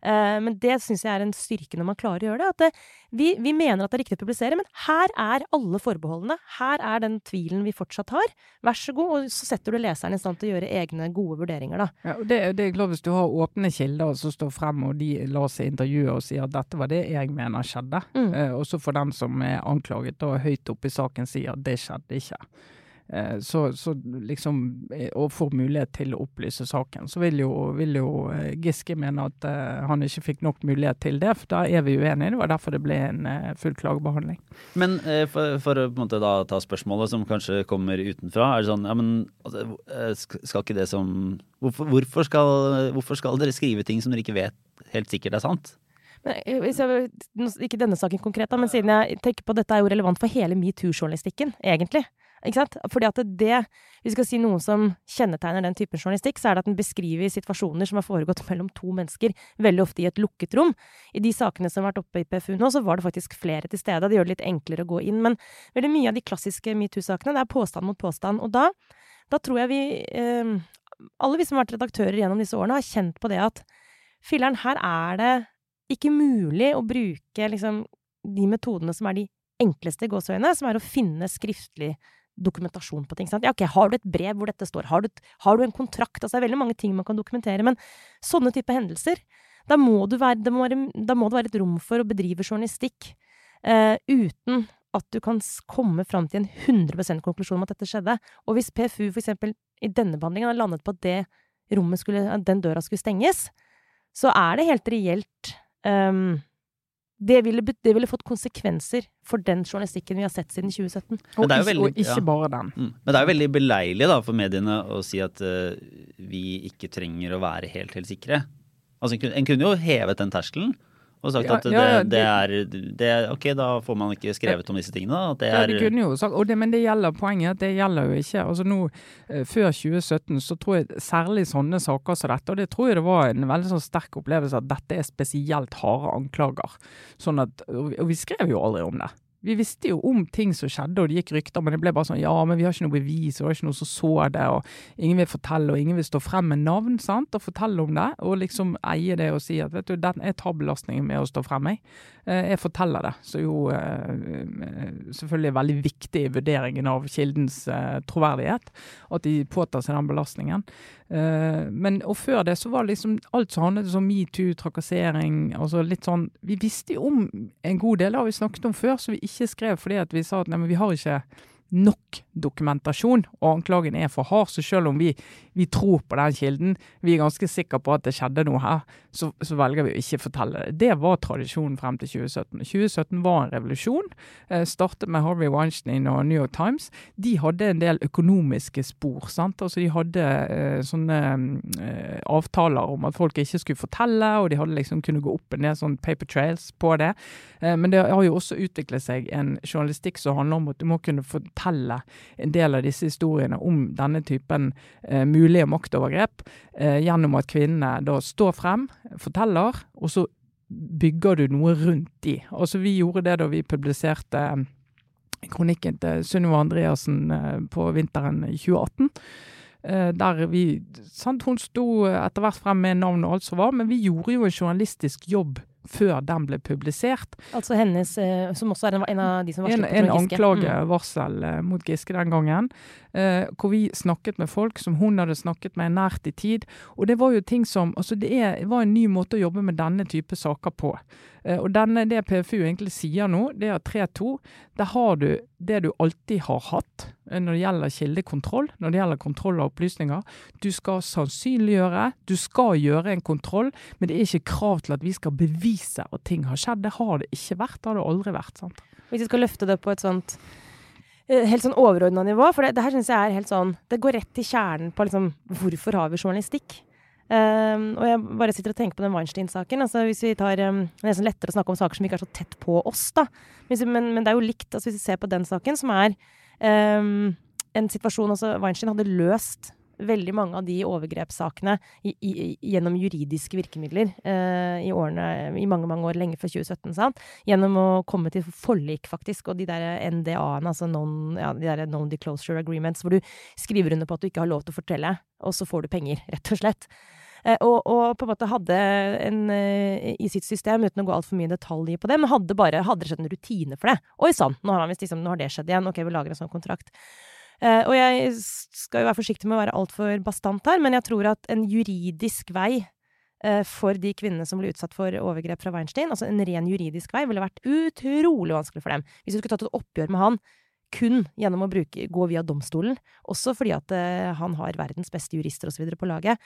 Uh, men det syns jeg er en styrke når man klarer å gjøre det. At det, vi, vi, mener at det er riktig å publisere, men her er alle forbeholdene. Her er den tvilen vi fortsatt har. Vær så god, og så setter du leseren i stand til å gjøre egne gode vurderinger, da. Ja, det, det, er klart hvis du har åpne kilder som står frem, og de lar seg intervjue og sier at dette var det jeg mener skjedde, mm. uh, og så får den som er anklaget da høyt oppe i saken si at det skjedde ikke. Eh, så, så liksom eh, Og får mulighet til å opplyse saken. Så vil jo, vil jo eh, Giske mene at uh, han ikke fikk nok mulighet til det, for da er vi uenige. Det var derfor det ble en uh, full klagebehandling. Men uh, for, for, å på en måte da ta spørsmålet som kanskje kommer utenfra, er det sånn ja, men altså, skal ikke det som hvorfor, hvorfor, skal, hvorfor skal dere skrive ting som dere ikke vet helt sikkert er sant? Men, jeg, ikke denne saken konkret, da, men siden jeg tenker på at dette er jo relevant for hele metoo-journalistikken, egentlig. Ikke sant? Fordi at det, vi skal si noe som kjennetegner den typen journalistikk, så er det at den beskriver situasjoner som har foregått mellom to mennesker, veldig ofte i et lukket rom. I de sakene som har vært oppe i PFU nå, så var det faktisk flere til stede. Det gjør det litt enklere å gå inn. Men veldig mye av de klassiske metoo-sakene, det er påstand mot påstand. Og da, da tror jeg vi eh, Alle vi som har vært redaktører gjennom disse årene, har kjent på det at filler'n, her er det ikke mulig å bruke liksom de metodene som er de enkleste gåseøyne, som er å finne skriftlig dokumentasjon på ting. Sant? Ja, ok, Har du et brev hvor dette står? Har du, har du en kontrakt? Altså, det er veldig mange ting man kan dokumentere. Men sånne type hendelser, da må, være, det må være, da må, det være, et rom for å bedrive journalistikk eh, uten at du kan komme fram til en 100% konklusjon om at dette skjedde. Og hvis PFU eksempel i denne behandlingen har landet på at det skulle, den døra skulle stenges, så er det helt reelt um, det ville, det ville, fått konsekvenser for den journalistikken vi har sett siden 2017. Og, veldig, og ikke, bare den. Mm. Men det er jo veldig beleilig da, for mediene å si at uh, vi ikke trenger å være helt, helt sikre. Altså, En kunne jo hevet den terskelen og sagt ja, at det, ja, det, det, er det, Ok, da får man ikke skrevet om disse tingene. Det er, ja, de kunne jo sagt, det, Men det gjelder poenget det gjelder jo ikke. altså nå, eh, Før 2017 så tror jeg særlig sånne saker som dette, og det tror jeg det var en veldig sånn sterk opplevelse at dette er spesielt harde anklager. sånn at, Og vi skrev jo aldri om det. Vi visste jo om ting som skjedde, og det gikk rykter, men det ble bare sånn ja, men vi har ikke noe bevis, og det er ikke noe som så det, og ingen vil fortelle, og ingen vil stå frem med navn sant, og fortelle om det, og liksom eie det og si at vet du, den, jeg tar belastningen med å stå frem, jeg. Eh, jeg forteller det, så jo eh, selvfølgelig er veldig viktig i vurderingen av kildens eh, troverdighet, at de påtar seg den belastningen. Men og før det så var liksom alt som handlet om metoo, trakassering, altså litt sånn Vi visste jo om en god del, det har vi snakket om før, så vi ikke skrev fordi at vi sa at nei, men vi har ikke nok dokumentasjon, og anklagen er for hard. Så selv om vi, vi, tror på den kilden, vi er ganske sikre på at det skjedde noe her, så, så, velger vi å ikke fortelle det. Det var tradisjonen frem til 2017. 2017 var en revolusjon. Eh, startet med Harvey Weinstein og New York Times. De hadde en del økonomiske spor. sant? Altså De hadde eh, sånne eh, avtaler om at folk ikke skulle fortelle, og de hadde liksom kunne gå opp og ned sånn paper trails på det. Eh, men det har jo også utviklet seg en journalistikk som handler om at du må kunne fortelle en del av disse historiene om denne typen eh, mulige maktovergrep eh, gjennom at kvinnene da står frem, forteller, og så bygger du noe rundt de. Altså Vi gjorde det da vi publiserte eh, kronikken til Sunniva Andreassen eh, på vinteren 2018. Eh, der vi, sant, Hun sto etter hvert frem med navn og alt som var, men vi gjorde jo en journalistisk jobb før den ble publisert. Altså hennes, eh, som også er en, av de som varslet en, en anklagevarsel mm. Eh, mot Giske den gangen. Eh, hvor vi snakket med folk som hun hadde snakket med nært i tid. Og det var jo ting som altså Det er, var en ny måte å jobbe med denne type saker på. Eh, og denne, det PFU egentlig sier nå, det er 3-2. Der har du det du alltid har hatt eh, når det gjelder kildekontroll, når det gjelder kontroll av opplysninger. Du skal sannsynliggjøre, du skal gjøre en kontroll, men det er ikke krav til at vi skal bevise at ting har skjedd. Det har det ikke vært. Det har det aldri vært. sant? Hvis vi skal løfte det på et sånt helt sånn overordna nivå. For det, det her syns jeg er helt sånn Det går rett til kjernen på liksom Hvorfor har vi journalistikk? Um, og jeg bare sitter og tenker på den Weinstein-saken. altså hvis vi tar, um, Det er nesten lettere å snakke om saker som ikke er så tett på oss, da. Men, men det er jo likt, altså hvis vi ser på den saken, som er um, en situasjon altså Weinstein hadde løst veldig mange av de overgrepssakene gjennom juridiske virkemidler eh, i årene, i mange mange år, lenge før 2017. Sant? Gjennom å komme til forlik, faktisk, og de der NDA-ene, altså non, ja, de der non-declosure agreements, hvor du skriver under på at du ikke har lov til å fortelle, og så får du penger, rett og slett. Eh, og, og, på en måte hadde en eh, i sitt system, uten å gå altfor mye i detalj på det, men hadde bare hadde skjedd en rutine for det. Oi sann, nå, liksom, nå har det skjedd igjen, ok, vi lager en sånn kontrakt. Uh, og jeg skal jo være forsiktig med å være altfor bastant her, men jeg tror at en juridisk vei uh, for de kvinnene som ble utsatt for overgrep fra Weinstein, altså en ren juridisk vei, ville vært utrolig vanskelig for dem. Hvis du skulle tatt et oppgjør med han kun gjennom å bruke, gå via domstolen. Også fordi at uh, han har verdens beste jurister osv. på laget.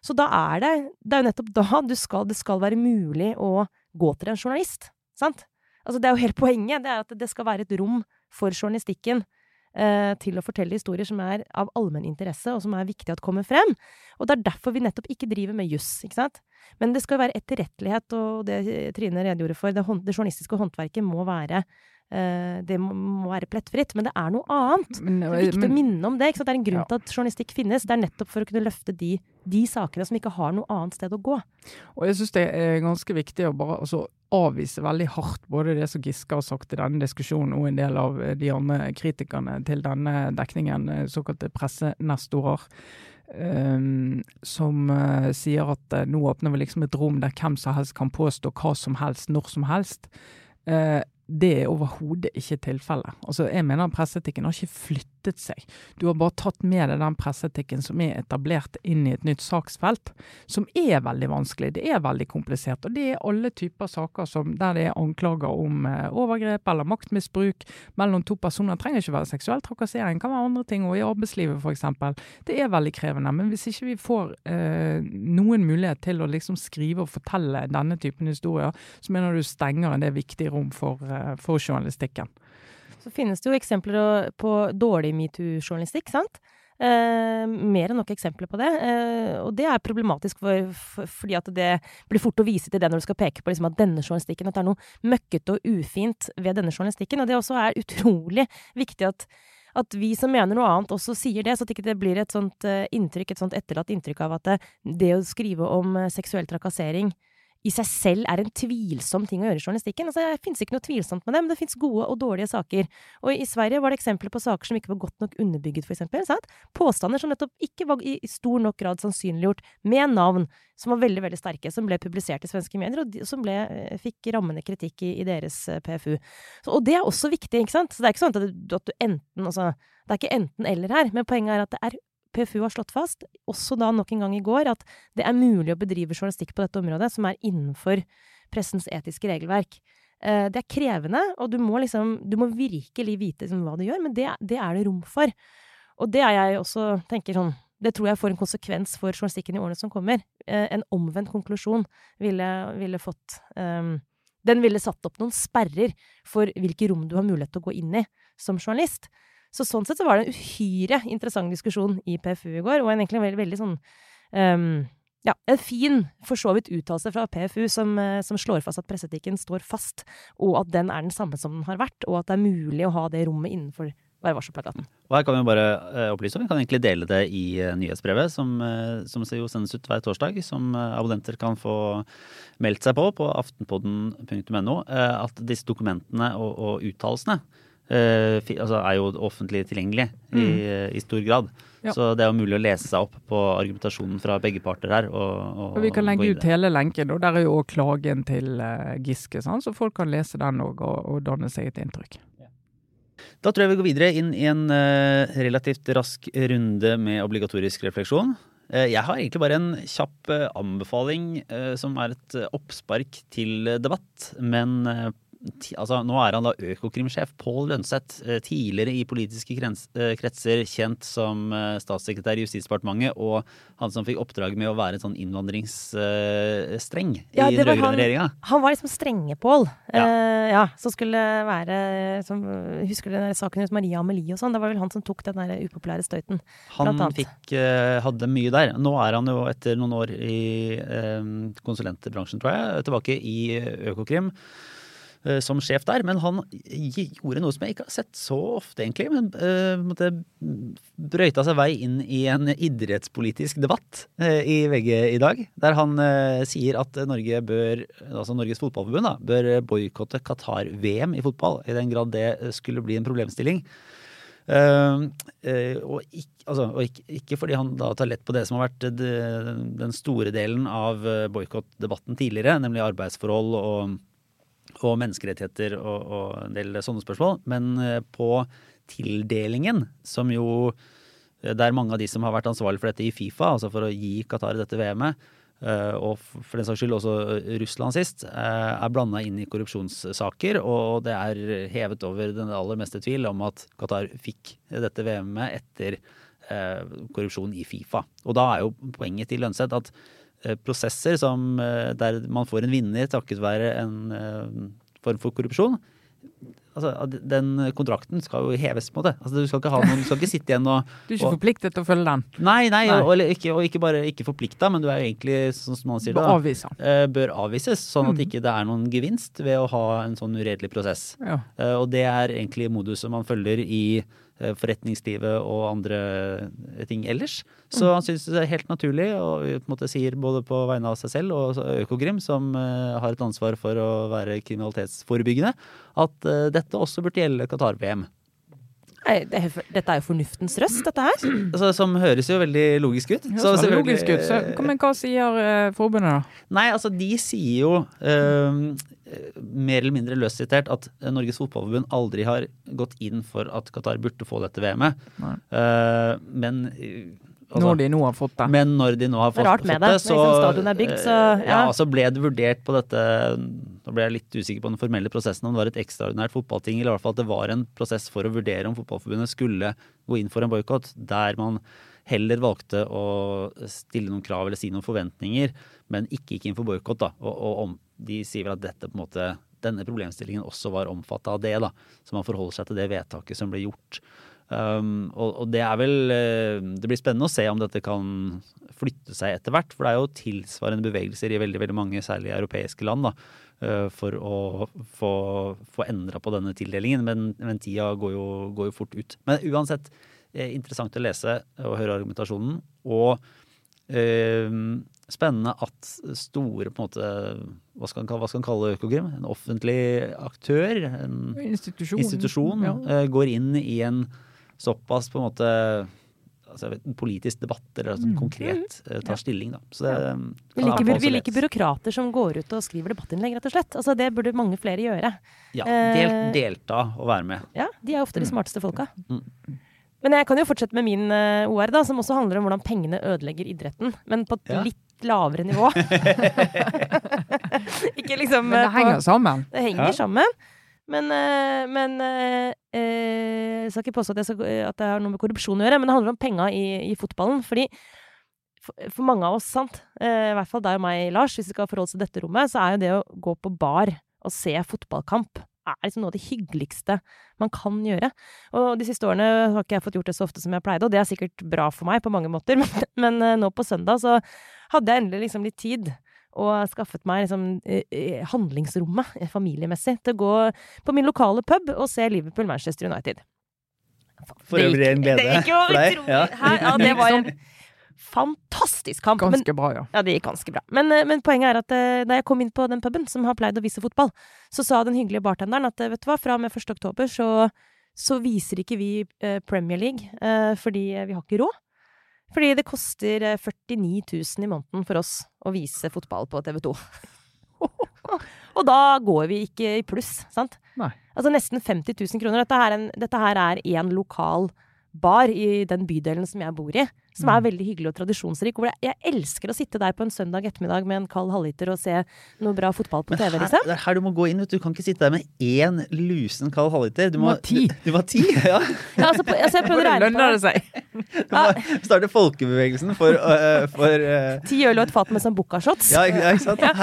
Så da er det Det er jo nettopp da skal, det skal være mulig å gå til en journalist. Sant? Altså, det er jo hele poenget. Det er at det skal være et rom for journalistikken eh, til å fortelle historier som er av allmenn interesse, og som er viktig at kommer frem. Og det er derfor vi nettopp ikke driver med juss, ikke sant. Men det skal være etterrettelighet, og det Trine redegjorde for, det, det journalistiske håndverket må være det må være plettfritt, men det er noe annet. Men, det er viktig men, å minne om det. Det er en grunn ja. til at journalistikk finnes. Det er nettopp for å kunne løfte de, de sakene som ikke har noe annet sted å gå. Og jeg syns det er ganske viktig å bare altså, avvise veldig hardt både det som Giske har sagt i denne diskusjonen, og en del av de andre kritikerne til denne dekningen, eh, såkalte pressenestorer. Um, som uh, sier at uh, nå åpner vi liksom et rom der hvem som helst kan påstå hva som helst, når som helst. Uh, det er overhodet ikke tilfellet. Altså, jeg mener Presseetikken har ikke flyttet seg. Du har bare tatt med deg den presseetikken som er etablert inn i et nytt saksfelt, som er veldig vanskelig. Det er veldig komplisert. Og det er alle typer saker som, der det er anklager om eh, overgrep eller maktmisbruk mellom to personer. Det trenger ikke være seksuell trakassering, det kan være andre ting. Og i arbeidslivet f.eks. Det er veldig krevende. Men hvis ikke vi får eh, noen mulighet til å liksom skrive og fortelle denne typen historier, så mener du stenger en det viktige rom for eh, for journalistikken. Så finnes det jo eksempler på dårlig metoo-journalistikk, sant? Eh, mer enn nok eksempler på det. Eh, og det er problematisk for, for, fordi at det blir fort å vise til det når du skal peke på liksom, at denne journalistikken, at det er noe møkkete og ufint ved denne journalistikken. Og det også er utrolig viktig at, at vi som mener noe annet, også sier det, så at ikke det blir et sånt uh, inntrykk, et sånt etterlatt inntrykk av at det, det å skrive om uh, seksuell trakassering i seg selv er en tvilsom ting å gjøre i journalistikken. Altså, det finnes ikke noe tvilsomt med det, men det finnes gode og dårlige saker. Og i Sverige var det eksempler på saker som ikke var godt nok underbygget, for eksempel. Sant? Påstander som nettopp ikke var i stor nok grad sannsynliggjort, med navn som var veldig, veldig sterke, som ble publisert i svenske medier, og som ble, eh, fikk rammende kritikk i, i deres eh, PFU. Så, og det er også viktig, ikke sant? Så det er ikke sånn at du, at du enten altså, Det er ikke enten-eller her, men poenget er at det er PFU har slått fast, også da nok en gang i går, at det er mulig å bedrive journalistikk på dette området som er innenfor pressens etiske regelverk. Eh, det er krevende, og du må liksom Du må virkelig vite liksom hva du gjør, men det, det, er det rom for. Og det er jeg også tenker sånn Det tror jeg får en konsekvens for journalistikken i årene som kommer. Eh, en omvendt konklusjon ville, ville fått um, Den ville satt opp noen sperrer for hvilke rom du har mulighet til å gå inn i som journalist. Så sånn sett så var det en uhyre interessant diskusjon i PFU i går, og en egentlig veldig, veldig sånn um, ja, en fin, for så vidt, uttalelse fra PFU som, eh, som, slår fast at presseetikken står fast, og at den er den samme som den har vært, og at det er mulig å ha det rommet innenfor Vær varsom-plakaten. Og her kan vi bare uh, opplyse om, vi kan egentlig dele det i uh, nyhetsbrevet, som, som sendes ut hver torsdag, som abonnenter kan få meldt seg på på aftenpodden.no, at disse dokumentene og, og uttalelsene altså er jo offentlig tilgjengelig mm. i, i, stor grad. Ja. Så det er jo mulig å lese seg opp på argumentasjonen fra begge parter her. Og, og, og vi kan legge ut hele lenken, og der er jo òg klagen til uh, Giske, sånn, så folk kan lese den og, og, danne seg et inntrykk. Da tror jeg vi går videre inn i en uh, relativt rask runde med obligatorisk refleksjon. Jeg har egentlig bare en kjapp anbefaling som er et oppspark til debatt, men altså, Nå er han da Økokrimsjef Pål Lønseth, eh, tidligere i politiske eh, kretser kjent som eh, statssekretær i Justisdepartementet, og han som fikk oppdrag med å være en sånn innvandringsstreng ja, i den rød-grønne regjeringa. Han var liksom strenge-Pål, ja. Uh, ja, som skulle være som, Husker du den saken hos Maria Amelie og sånn? Det var vel han som tok den der upopulære støyten. Han fikk, uh, hadde mye der. Nå er han jo etter noen år i uh, konsulentbransjen, tror jeg, tilbake i Økokrim. Eh, som sjef der. Men han gjorde noe som jeg ikke har sett så ofte, egentlig. Men uh, måtte brøyta seg vei inn i en idrettspolitisk debatt uh, i VG i dag. Der han sier at Norge bør, altså Norges Fotballforbund da, bør boikotte Qatar-VM i fotball. I den grad det skulle bli en problemstilling. Uh, uh, og, ikke, altså, og ikke, ikke, fordi han da tar lett på det som har vært de, den store delen av boikottdebatten tidligere, nemlig arbeidsforhold og og menneskerettigheter og, og, en del sånne spørsmål. Men eh, på tildelingen, som jo eh, Der mange av de som har vært ansvarlig for dette i Fifa, altså for å gi Qatar dette VM-et, eh, og for den saks skyld også Russland sist, er blanda inn i korrupsjonssaker. Og det er hevet over den aller meste tvil om at Qatar fikk dette VM-et etter korrupsjon i Fifa. Og da er jo poenget til Lønseth at prosesser som, eh, der man får en vinner takket være en eh, form for korrupsjon, altså, den kontrakten skal jo heves, på en måte. Altså, du, skal ikke ha noen, du skal ikke sitte igjen og Du er ikke og- forpliktet til å følge den. Nei, nei, Nei. Og, ikke, og ikke bare ikke forplikta, men du er jo egentlig, sånn som man sier det, da, avvise eh, bør avvises. Sånn Mm. at ikke det er noen gevinst ved å ha en sånn uredelig prosess. Ja. Eh, Og det er egentlig moduset man følger i eh, forretningslivet og andre eh, ting ellers. Så Mm. han syns det er helt naturlig, og på en måte sier både på vegne av seg selv og Økokrim, som eh, har et ansvar for å være kriminalitetsforebyggende, at eh, dette også burde gjelde Qatar-VM. Er, dette er jo fornuftens røst, dette her. Altså, som høres jo veldig logisk ut. Så logisk ut. Så, men hva sier uh, forbundet, da? Nei, altså de sier jo uh, mer eller mindre løst sitert at Norges Fotballforbund aldri har gått inn for at Qatar burde få dette VM-et. Eh, men eh, altså, Når de nå har fått det. men når de nå har fått, det, rart med det, det, så, liksom er bygd, så, ja. ja, så ble det vurdert på dette Nå ble jeg litt usikker på den formelle prosessen, om det var et ekstraordinært fotballting, eller i hvert fall at det var en prosess for å vurdere om Fotballforbundet skulle gå inn for en boikott, der man heller valgte å stille noen krav eller si noen forventninger, men ikke gikk inn for boikott. Og, og om, de sier vel at dette på en måte denne problemstillingen også var omfatta av det. da, Så man forholder seg til det vedtaket som ble gjort. Um, og, og det er vel eh, Det blir spennende å se om dette kan flytte seg etter hvert. For det er jo tilsvarende bevegelser i veldig veldig mange, særlig europeiske land, da, uh, for å få, få endra på denne tildelingen. Men, men tida går jo, går jo fort ut. Men uansett, eh, interessant å lese og høre argumentasjonen. Og uh, spennende at store på en måte, hva skal en, hva skal en kalle Økokrim? En offentlig aktør, en Institusjon. institusjon, Ja. uh, går inn i en såpass på en måte altså, jeg vet, en politisk debatt, eller altså, Mm. konkret uh, tar stilling. Da. Så det Ja. um, Vi liker, vi liker byråkrater som går ut og skriver debattinnlegg, rett og slett. Altså, det burde mange flere gjøre. Ja, Eh, del, delta og være med. Ja, De er ofte de smarteste folka. Mm. Men jeg kan jo fortsette med min uh, OR, da, som også handler om hvordan pengene ødelegger idretten. Men på et Ja. litt lavere nivå. Ikke liksom Men eh, det henger sammen. Det henger Ja. sammen. Men, eh, men eh, eh, Jeg skal ikke påstå at, skal, at det har noe med korrupsjon å gjøre, men det handler om penga i, i fotballen. Fordi for, for mange av oss, sant, i hvert fall deg og meg, Lars, hvis vi skal forholde oss til dette rommet, så er jo det å gå på bar og se fotballkamp er liksom noe av det hyggeligste man kan gjøre. Og de siste årene har ikke jeg fått gjort det så ofte som jeg pleide, og det er sikkert bra for meg på mange måter, men, men nå på søndag så hadde jeg endelig liksom litt tid og skaffet meg liksom, eh, eh, handlingsrommet eh, familiemessig til å gå på min lokale pub og se Liverpool-Manchester United. For Det øvrig en glede Det gikk jo for deg. Ja. Her, Ja, det var en fantastisk kamp. Men, Ganske bra, ja. ja, det gikk ganske bra. Men, men poenget er at da jeg kom inn på den puben som har pleid å vise fotball, så sa den hyggelige bartenderen at vet du hva, fra og med 1. oktober så, så viser ikke vi Premier League eh, fordi vi har ikke råd. Fordi det koster eh, 49 000 i måneden for oss å vise fotball på TV 2. Og da går vi ikke i pluss, sant? Nei. Altså nesten 50 000 kroner. Dette, her er en, dette her er én lokal bar i den bydelen som jeg bor i, som Mm. er veldig hyggelig og tradisjonsrik. Hvor jeg, jeg elsker å sitte der på en søndag ettermiddag med en kald halvliter og se noe bra fotball på TV, liksom. det er her du må gå inn. vet Du Du kan ikke sitte der med én lusen kald halvliter. Du må ha ti. Du, du må ha ti, ja. Ja, altså, altså jeg prøver å regne på det starte folkebevegelsen for, uh, for uh... Ti øl og et fat med sambuca-shots. Ja, ikke, ja, ikke sant? Ja.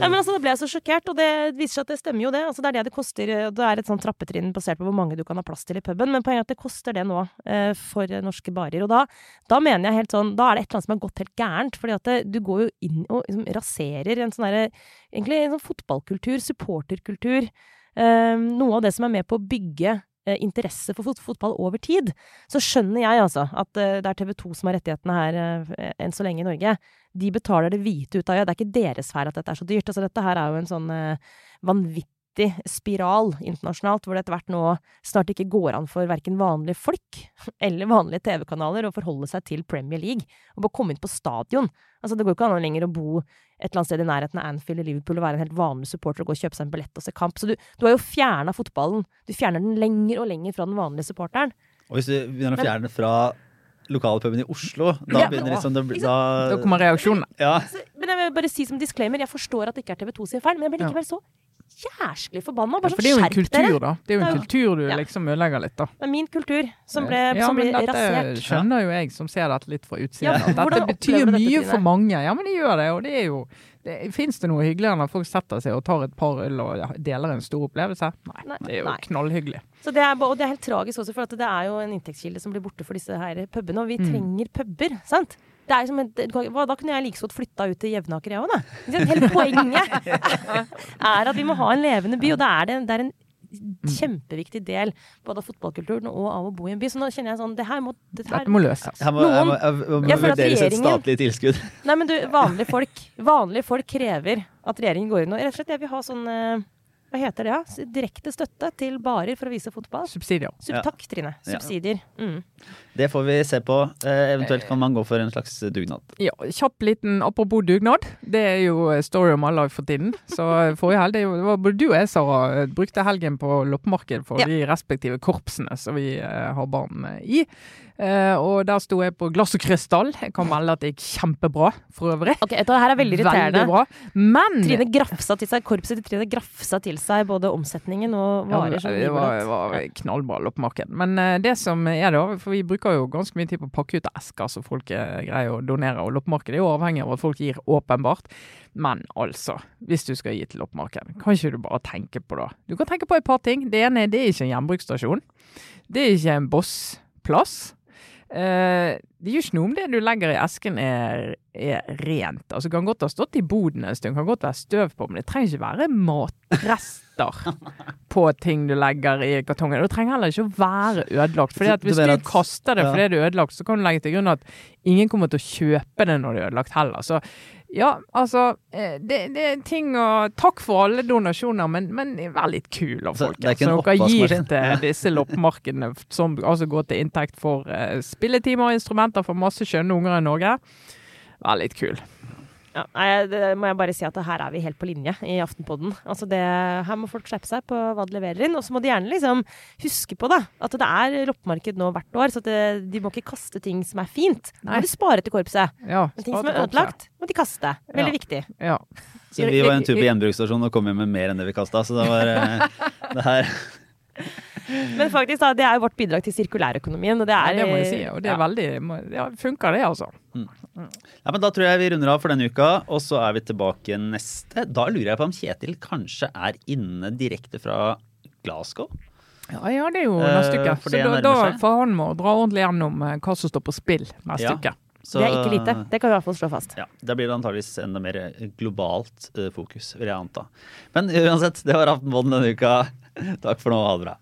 Nei, men altså, Da ble jeg så sjokkert, og det viser seg at det stemmer jo det. Altså, det er det det koster. Det er et sånn trappetrinn basert på hvor mange du kan ha plass til i puben. Men poenget er at det koster det nå uh, for norske barer. Og da, da mener jeg helt sånn, da er det et eller annet som har gått helt gærent. fordi at det, du går jo inn og liksom, raserer en sånn derre Egentlig en sånn fotballkultur, supporterkultur. Noe av det som er med på å bygge interesse for fot fotball over tid. Så skjønner jeg altså at eh, det er TV 2 som har rettighetene her eh, enn så lenge i Norge de betaler det hvite ut av ja, Det er ikke deres feil at dette er så dyrt. Altså, dette her er jo en sånn eh, vanvittig spiral internasjonalt, hvor det etter hvert nå snart ikke går an for verken vanlige folk eller vanlige TV-kanaler å forholde seg til Premier League og bare komme inn på stadion. Altså, det går ikke an lenger å bo et eller annet sted i nærheten av Anfield i Liverpool og være en helt vanlig supporter og gå og kjøpe seg en billett og se kamp. Så du, du har jo fjerna fotballen. Du fjerner den lenger og lenger fra den vanlige supporteren. Og hvis du begynner å fjerne den fra lokalpuben i Oslo. Da Ja, begynner liksom det, da, Da kommer reaksjonene. ja, Men jeg vil bare si som disclaimer, jeg forstår at det ikke er TV 2 sin feil, men jeg blir likevel så jæsklig forbanna. Bare For det er jo sånn, en skjerp dere! kultur, da. Det er jo en kultur du Ja. liksom ødelegger litt, da. Det er min kultur som ble, ja, som dette rasert. skjønner jo jeg, som ser dette litt fra utsiden. Ja, at dette betyr mye dette, for mange. Ja, men det gjør det. Og det er jo det, Fins det noe hyggeligere at folk setter seg og tar et par øl og deler en stor opplevelse? Nei. Nei, Det er jo nei. knallhyggelig. Så det er, og det er helt tragisk også, for det er jo en inntektskilde som blir borte for disse her pubene. Og vi Mm. trenger puber, sant? Det er som et, da kunne jeg like så godt flytta ut til Jevnaker, jeg òg, da. Hele poenget er at vi må ha en levende by, og det er det, det er en kjempeviktig del både av fotballkulturen og av å bo i en by. Så nå kjenner jeg sånn Det her må, det her, må løses. her må, jeg må, jeg må Jeg vurderes et statlig tilskudd. Nei, men du, vanlige folk, vanlige folk krever at regjeringen går inn og Rett og slett, jeg vil ha sånn eh, Hva heter det? Ja? Direkte støtte til barer for å vise fotball. Subsidier. Sub Ja. Takk, Trine. Ja. Mm. Det får vi se på. Eh, eventuelt kan man gå for en slags dugnad. Ja, kjapp liten apropos dugnad. Det er jo story om alle for tiden. Så forrige helg, det var både du og jeg, Sara, brukte helgen på loppemarked for Ja. de respektive korpsene som vi eh, har barn eh, i. Eh, og der sto jeg på glass og krystall. Jeg kan melde at det gikk kjempebra for øvrig. Ok, Dette her er veldig irriterende. Veldig bra. Men Trine grafsa til seg, Korpset til Trine grafsa til seg både omsetningen og Ja, varer som det var, nybolatt. var knallbra loppemarked. Men eh, det som er da, for vi bruker jo ganske mye tid på å pakke ut esker så folk eh, greier å donere, og loppemarked er jo avhengig av at folk gir åpenbart. Men altså, hvis du skal gi til loppemarked, kan ikke du bare tenke på det? Du kan tenke på et par ting. Det ene er det er ikke en gjenbruksstasjon. Det er ikke en bossplass. Eh, det jo ikke noe om det du legger i esken er, er rent. Altså, kan godt ha stått i boden en stund, kan godt være støv på, men det trenger ikke være matrester på ting du legger i kartongen. Det trenger heller ikke å være ødelagt. Fordi at Hvis du at- kaster det fordi det er ødelagt, så kan du legge til grunn at ingen kommer til å kjøpe det når det er ødelagt heller. Så ja, altså eh, Det, det er ting å Takk for alle donasjoner, men, men vær litt kul av folk. Så en dere gir oppvaskmaskin? til disse loppemarkedene, som altså går til inntekt for uh, spilletimer og instrumenter for masse skjønne unger i Norge. Vær litt kul. Ja, nei, det må jeg bare si at her er vi helt på linje i Aftenpodden. Altså det, her må folk skjerpe seg på hva de leverer inn. Og så må de gjerne liksom huske på da, at det er loppemarked nå hvert år, så at det, de må ikke kaste ting som er fint. Nei. må de spare til korpset. Ja, Men ting som er ødelagt, må de kaste. Veldig Ja. viktig. Ja. Så vi var en tur på gjenbruksstasjonen og kom hjem med mer enn det vi kasta. Så det var eh, det her Men faktisk, da, det er jo vårt bidrag til sirkulærøkonomien. Og det Ja, er det må jeg si. Og det er ja. veldig Ja, funker det, altså. Ja, men Da tror jeg vi runder av for denne uka, og så er vi tilbake neste. Da lurer jeg på om Kjetil kanskje er inne direkte fra Glasgow? Ja, ja, det er jo Eh, neste uke. for Så da, da får han må dra ordentlig gjennom eh, hva som står på spill neste Ja. uke. Så, Det er ikke lite. Det kan vi i hvert fall slå fast. Ja, Da blir det antageligvis enda mer globalt eh, fokus, vil jeg anta. Men uansett, det var Aftenpåden denne uka. Takk for nå, ha det bra.